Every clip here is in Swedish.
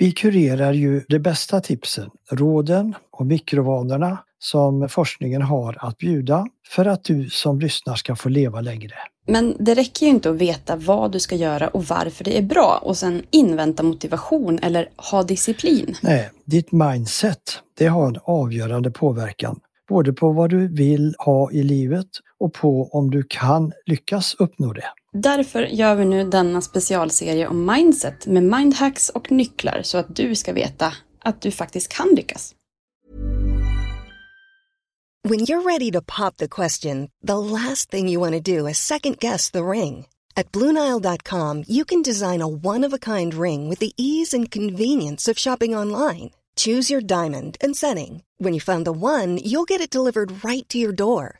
Vi kurerar ju de bästa tipsen, råden och mikrovanorna som forskningen har att bjuda för att du som lyssnar ska få leva längre. Men det räcker ju inte att veta vad du ska göra och varför det är bra och sen invänta motivation eller ha disciplin. Nej, ditt mindset, det har en avgörande påverkan både på vad du vill ha i livet och på om du kan lyckas uppnå det. Därför gör vi nu denna specialserie om mindset med mindhacks och nycklar så att du ska veta att du faktiskt kan lyckas. When you're ready to pop the question, the last thing you want to do is second guess the ring. At BlueNile.com you can design a one-of-a-kind ring with the ease and convenience of shopping online. Choose your diamond and setting. When you find the one, you'll get it delivered right to your door.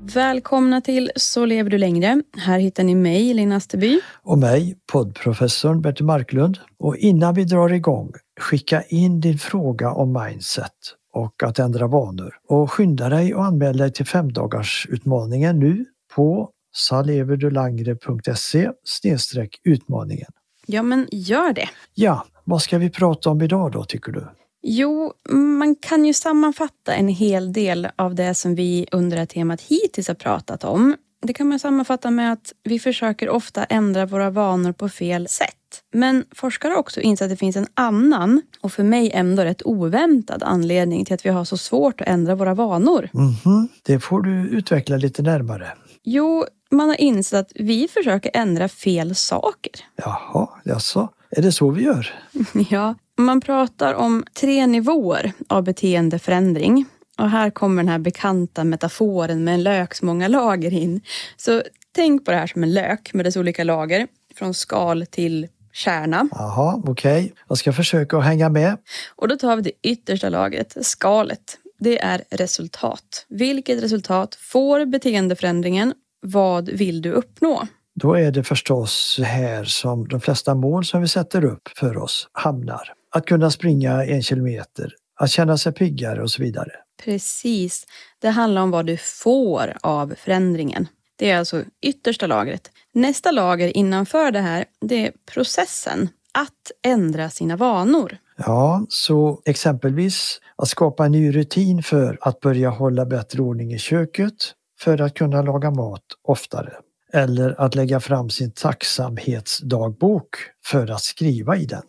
Välkomna till Så lever du längre. Här hittar ni mig, Linn Asterby. Och mig, poddprofessorn Bertil Marklund. Och innan vi drar igång, skicka in din fråga om mindset och att ändra vanor. Och skynda dig och anmäl dig till femdagarsutmaningen nu på saleverdulangre.se utmaningen. Ja, men gör det. Ja, vad ska vi prata om idag då tycker du? Jo, man kan ju sammanfatta en hel del av det som vi under det här temat hittills har pratat om. Det kan man sammanfatta med att vi försöker ofta ändra våra vanor på fel sätt. Men forskare har också insett att det finns en annan och för mig ändå rätt oväntad anledning till att vi har så svårt att ändra våra vanor. Mm -hmm. Det får du utveckla lite närmare. Jo, man har insett att vi försöker ändra fel saker. Jaha, jaså? Är det så vi gör? Ja, man pratar om tre nivåer av beteendeförändring. Och här kommer den här bekanta metaforen med en löks många lager in. Så tänk på det här som en lök med dess olika lager. Från skal till kärna. Jaha, okej. Okay. Jag ska försöka att hänga med. Och då tar vi det yttersta lagret, skalet. Det är resultat. Vilket resultat får beteendeförändringen? Vad vill du uppnå? Då är det förstås här som de flesta mål som vi sätter upp för oss hamnar. Att kunna springa en kilometer, att känna sig piggare och så vidare. Precis. Det handlar om vad du får av förändringen. Det är alltså yttersta lagret. Nästa lager innanför det här, det är processen att ändra sina vanor. Ja, så exempelvis att skapa en ny rutin för att börja hålla bättre ordning i köket för att kunna laga mat oftare eller att lägga fram sin tacksamhetsdagbok för att skriva i den.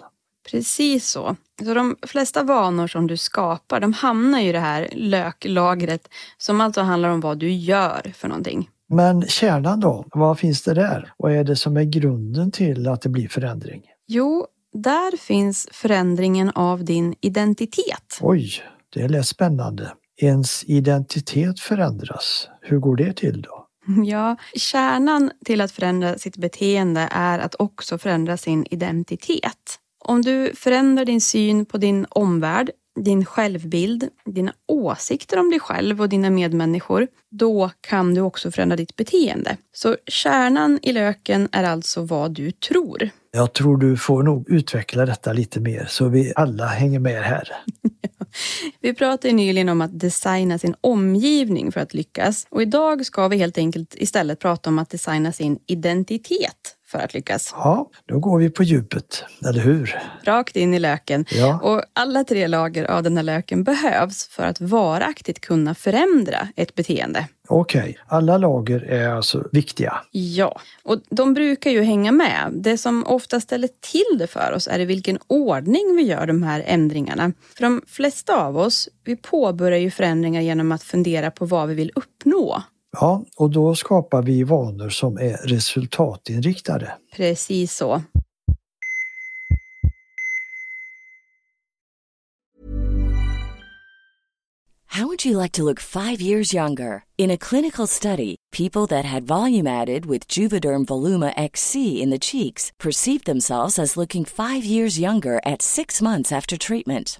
Precis så. Så de flesta vanor som du skapar, de hamnar i det här löklagret som alltså handlar om vad du gör för någonting. Men kärnan då, vad finns det där? Vad är det som är grunden till att det blir förändring? Jo, där finns förändringen av din identitet. Oj, det lät spännande. Ens identitet förändras. Hur går det till då? Ja, kärnan till att förändra sitt beteende är att också förändra sin identitet. Om du förändrar din syn på din omvärld, din självbild, dina åsikter om dig själv och dina medmänniskor, då kan du också förändra ditt beteende. Så kärnan i löken är alltså vad du tror. Jag tror du får nog utveckla detta lite mer så vi alla hänger med här. Vi pratade nyligen om att designa sin omgivning för att lyckas och idag ska vi helt enkelt istället prata om att designa sin identitet för att lyckas. Ja, då går vi på djupet, eller hur? Rakt in i löken. Ja. Och alla tre lager av den här löken behövs för att varaktigt kunna förändra ett beteende. Okej, alla lager är alltså viktiga. Ja, och de brukar ju hänga med. Det som ofta ställer till det för oss är i vilken ordning vi gör de här ändringarna. För de flesta av oss, vi påbörjar ju förändringar genom att fundera på vad vi vill uppnå. Ja, och då skapar vi vanor som är resultatinriktade. Precis så. How would you like to look five years younger? In a clinical study, people that had volume added with Juvederm Voluma XC in the cheeks perceived themselves as looking five years younger at six months after treatment.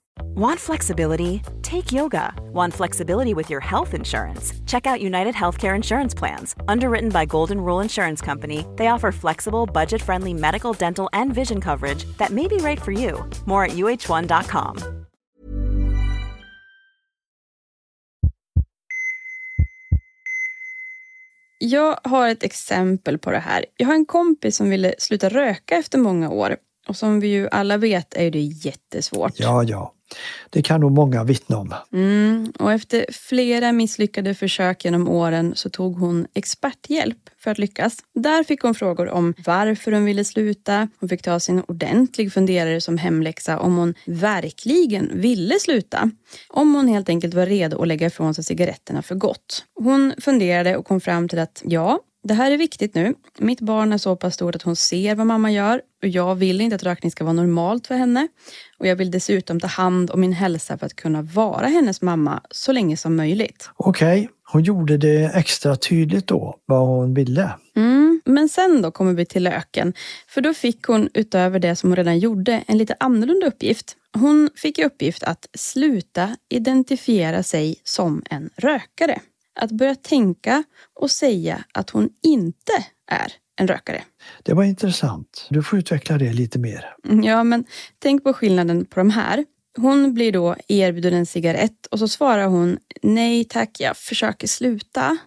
Want flexibility? Take yoga. Want flexibility with your health insurance? Check out United Healthcare Insurance Plans. Underwritten by Golden Rule Insurance Company, they offer flexible, budget friendly medical, dental, and vision coverage that may be right for you. More at uh1.com. Jag har ett exempel på det här. Jag har en kompis som ville sluta röka efter många år. Och som vi ju alla vet är det jättesvårt. Ja, ja. Det kan nog många vittna om. Mm, och efter flera misslyckade försök genom åren så tog hon experthjälp för att lyckas. Där fick hon frågor om varför hon ville sluta. Hon fick ta sin ordentlig funderare som hemläxa om hon verkligen ville sluta. Om hon helt enkelt var redo att lägga ifrån sig cigaretterna för gott. Hon funderade och kom fram till att ja, det här är viktigt nu. Mitt barn är så pass stort att hon ser vad mamma gör och jag vill inte att rökning ska vara normalt för henne. Och jag vill dessutom ta hand om min hälsa för att kunna vara hennes mamma så länge som möjligt. Okej, hon gjorde det extra tydligt då vad hon ville. Mm, men sen då kommer vi till löken. För då fick hon utöver det som hon redan gjorde en lite annorlunda uppgift. Hon fick i uppgift att sluta identifiera sig som en rökare. Att börja tänka och säga att hon inte är en rökare. Det var intressant. Du får utveckla det lite mer. Ja, men tänk på skillnaden på de här. Hon blir då erbjuden en cigarett och så svarar hon nej tack, jag försöker sluta.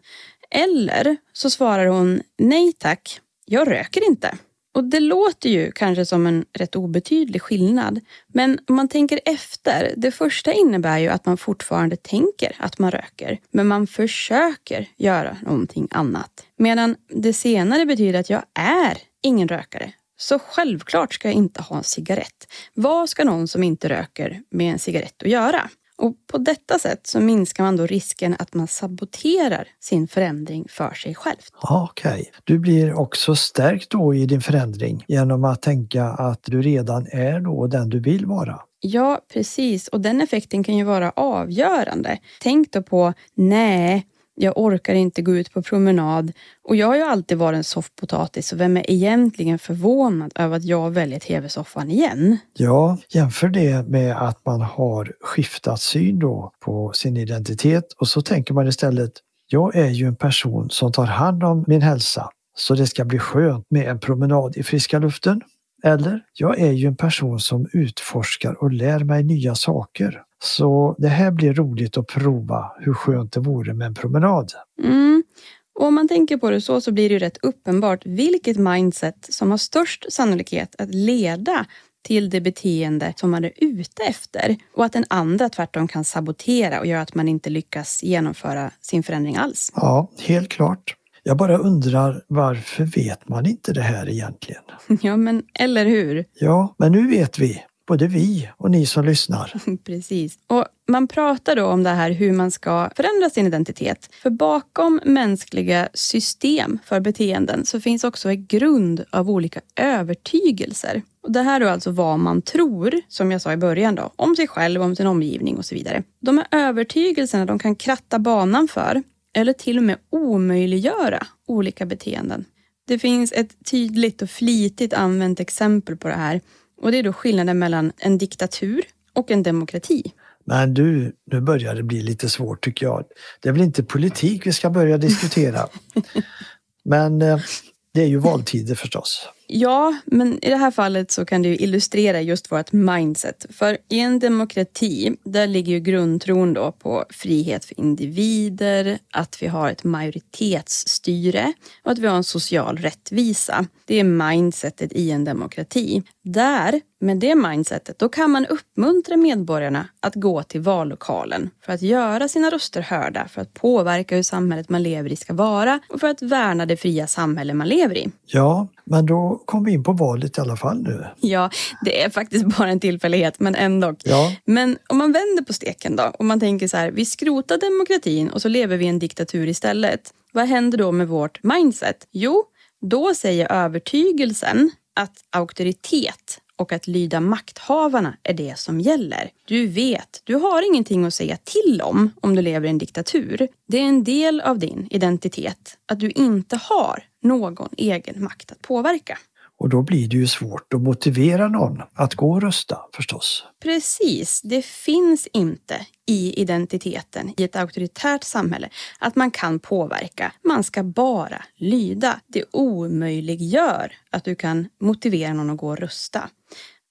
Eller så svarar hon nej tack, jag röker inte. Och det låter ju kanske som en rätt obetydlig skillnad. Men om man tänker efter, det första innebär ju att man fortfarande tänker att man röker. Men man försöker göra någonting annat. Medan det senare betyder att jag är ingen rökare. Så självklart ska jag inte ha en cigarett. Vad ska någon som inte röker med en cigarett att göra? Och på detta sätt så minskar man då risken att man saboterar sin förändring för sig själv. Okej, okay. du blir också stärkt då i din förändring genom att tänka att du redan är då den du vill vara. Ja, precis. Och den effekten kan ju vara avgörande. Tänk då på, nej, jag orkar inte gå ut på promenad och jag har ju alltid varit en soffpotatis så vem är egentligen förvånad över att jag väljer tv-soffan igen? Ja, jämför det med att man har skiftat syn då på sin identitet och så tänker man istället jag är ju en person som tar hand om min hälsa så det ska bli skönt med en promenad i friska luften. Eller, jag är ju en person som utforskar och lär mig nya saker. Så det här blir roligt att prova hur skönt det vore med en promenad. Mm. Och om man tänker på det så, så blir det ju rätt uppenbart vilket mindset som har störst sannolikhet att leda till det beteende som man är ute efter och att den andra tvärtom kan sabotera och göra att man inte lyckas genomföra sin förändring alls. Ja, helt klart. Jag bara undrar varför vet man inte det här egentligen? Ja, men eller hur? Ja, men nu vet vi både vi och ni som lyssnar. Precis. Och man pratar då om det här hur man ska förändra sin identitet. För bakom mänskliga system för beteenden så finns också en grund av olika övertygelser. Och det här är alltså vad man tror, som jag sa i början, då, om sig själv, om sin omgivning och så vidare. De här övertygelserna de kan kratta banan för eller till och med omöjliggöra olika beteenden. Det finns ett tydligt och flitigt använt exempel på det här och det är då skillnaden mellan en diktatur och en demokrati. Men du, nu börjar det bli lite svårt tycker jag. Det är väl inte politik vi ska börja diskutera. Men eh, det är ju valtider förstås. Ja, men i det här fallet så kan det ju illustrera just vårt mindset. För i en demokrati, där ligger ju grundtron då på frihet för individer, att vi har ett majoritetsstyre och att vi har en social rättvisa. Det är mindsetet i en demokrati. Där, med det mindsetet, då kan man uppmuntra medborgarna att gå till vallokalen för att göra sina röster hörda, för att påverka hur samhället man lever i ska vara och för att värna det fria samhälle man lever i. Ja, men då kom vi in på valet i alla fall nu. Ja, det är faktiskt bara en tillfällighet, men ändå. Ja. Men om man vänder på steken då, och man tänker så här, vi skrotar demokratin och så lever vi i en diktatur istället. Vad händer då med vårt mindset? Jo, då säger övertygelsen att auktoritet och att lyda makthavarna är det som gäller. Du vet, du har ingenting att säga till om om du lever i en diktatur. Det är en del av din identitet att du inte har någon egen makt att påverka. Och då blir det ju svårt att motivera någon att gå och rösta förstås. Precis, det finns inte i identiteten i ett auktoritärt samhälle att man kan påverka. Man ska bara lyda. Det omöjliggör att du kan motivera någon att gå och rösta.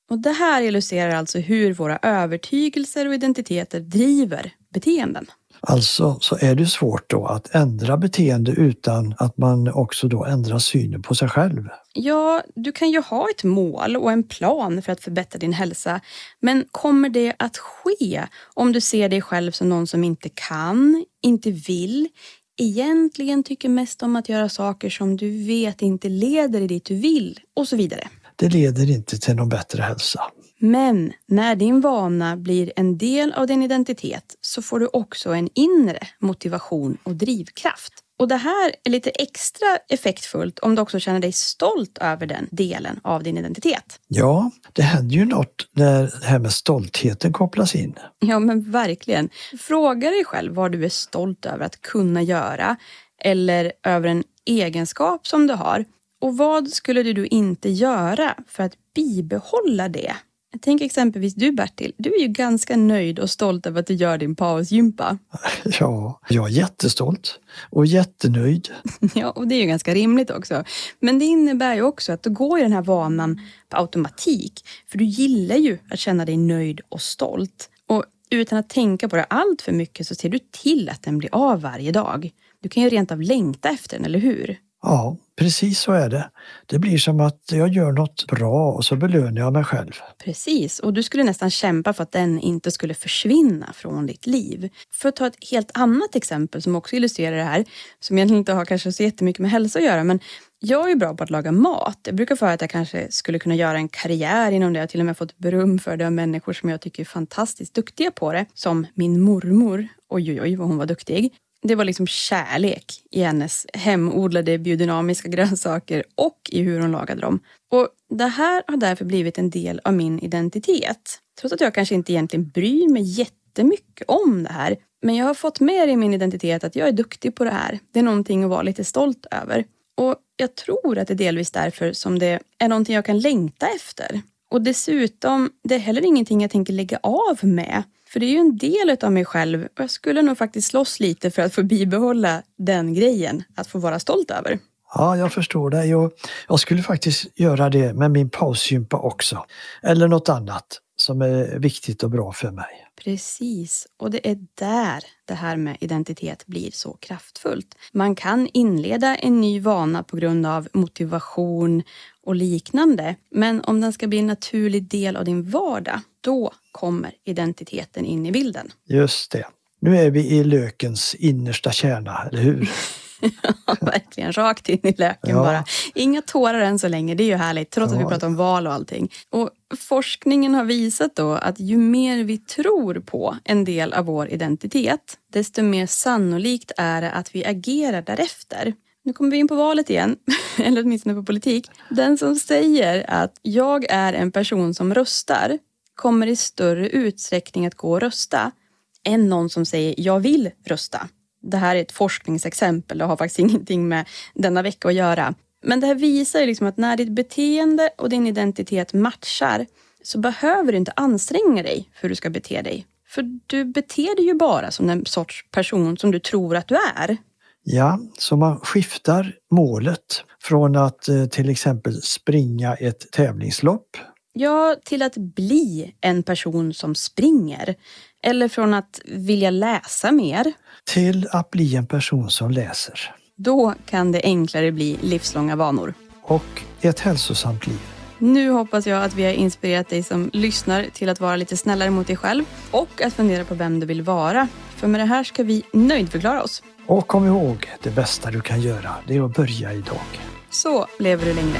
Och det här illustrerar alltså hur våra övertygelser och identiteter driver beteenden. Alltså så är det svårt då att ändra beteende utan att man också då ändrar synen på sig själv. Ja, du kan ju ha ett mål och en plan för att förbättra din hälsa. Men kommer det att ske om du ser dig själv som någon som inte kan, inte vill, egentligen tycker mest om att göra saker som du vet inte leder dit du vill och så vidare? Det leder inte till någon bättre hälsa. Men när din vana blir en del av din identitet så får du också en inre motivation och drivkraft. Och det här är lite extra effektfullt om du också känner dig stolt över den delen av din identitet. Ja, det händer ju något när det här med stoltheten kopplas in. Ja, men verkligen. Fråga dig själv vad du är stolt över att kunna göra eller över en egenskap som du har. Och vad skulle du inte göra för att bibehålla det Tänk exempelvis du Bertil, du är ju ganska nöjd och stolt över att du gör din pausgympa. Ja, jag är jättestolt och jättenöjd. Ja, och det är ju ganska rimligt också. Men det innebär ju också att då går ju den här vanan på automatik. För du gillar ju att känna dig nöjd och stolt. Och utan att tänka på det allt för mycket så ser du till att den blir av varje dag. Du kan ju rent av längta efter den, eller hur? Ja, precis så är det. Det blir som att jag gör något bra och så belönar jag mig själv. Precis, och du skulle nästan kämpa för att den inte skulle försvinna från ditt liv. För att ta ett helt annat exempel som också illustrerar det här, som egentligen inte har kanske så jättemycket med hälsa att göra, men jag är bra på att laga mat. Jag brukar få att jag kanske skulle kunna göra en karriär inom det. Jag har till och med fått beröm för det av människor som jag tycker är fantastiskt duktiga på det. Som min mormor. Oj, oj, oj vad hon var duktig det var liksom kärlek i hennes hemodlade biodynamiska grönsaker och i hur hon lagade dem. Och det här har därför blivit en del av min identitet. Trots att jag kanske inte egentligen bryr mig jättemycket om det här. Men jag har fått med i min identitet att jag är duktig på det här. Det är någonting att vara lite stolt över. Och jag tror att det är delvis därför som det är någonting jag kan längta efter. Och dessutom, det är heller ingenting jag tänker lägga av med. För det är ju en del av mig själv och jag skulle nog faktiskt slåss lite för att få bibehålla den grejen, att få vara stolt över. Ja, jag förstår dig. Jag, jag skulle faktiskt göra det med min pausgympa också. Eller något annat som är viktigt och bra för mig. Precis, och det är där det här med identitet blir så kraftfullt. Man kan inleda en ny vana på grund av motivation och liknande. Men om den ska bli en naturlig del av din vardag, då kommer identiteten in i bilden. Just det. Nu är vi i lökens innersta kärna, eller hur? ja, verkligen. Rakt in i löken ja. bara. Inga tårar än så länge, det är ju härligt. Trots ja. att vi pratar om val och allting. Och forskningen har visat då att ju mer vi tror på en del av vår identitet, desto mer sannolikt är det att vi agerar därefter. Nu kommer vi in på valet igen, eller åtminstone på politik. Den som säger att jag är en person som röstar kommer i större utsträckning att gå och rösta än någon som säger jag vill rösta. Det här är ett forskningsexempel och har faktiskt ingenting med denna vecka att göra. Men det här visar ju liksom att när ditt beteende och din identitet matchar så behöver du inte anstränga dig för hur du ska bete dig. För du beter dig ju bara som den sorts person som du tror att du är. Ja, så man skiftar målet från att eh, till exempel springa ett tävlingslopp. Ja, till att bli en person som springer. Eller från att vilja läsa mer. Till att bli en person som läser. Då kan det enklare bli livslånga vanor. Och ett hälsosamt liv. Nu hoppas jag att vi har inspirerat dig som lyssnar till att vara lite snällare mot dig själv och att fundera på vem du vill vara. För med det här ska vi nöjdförklara oss. Och kom ihåg, det bästa du kan göra, det är att börja idag. Så lever du längre.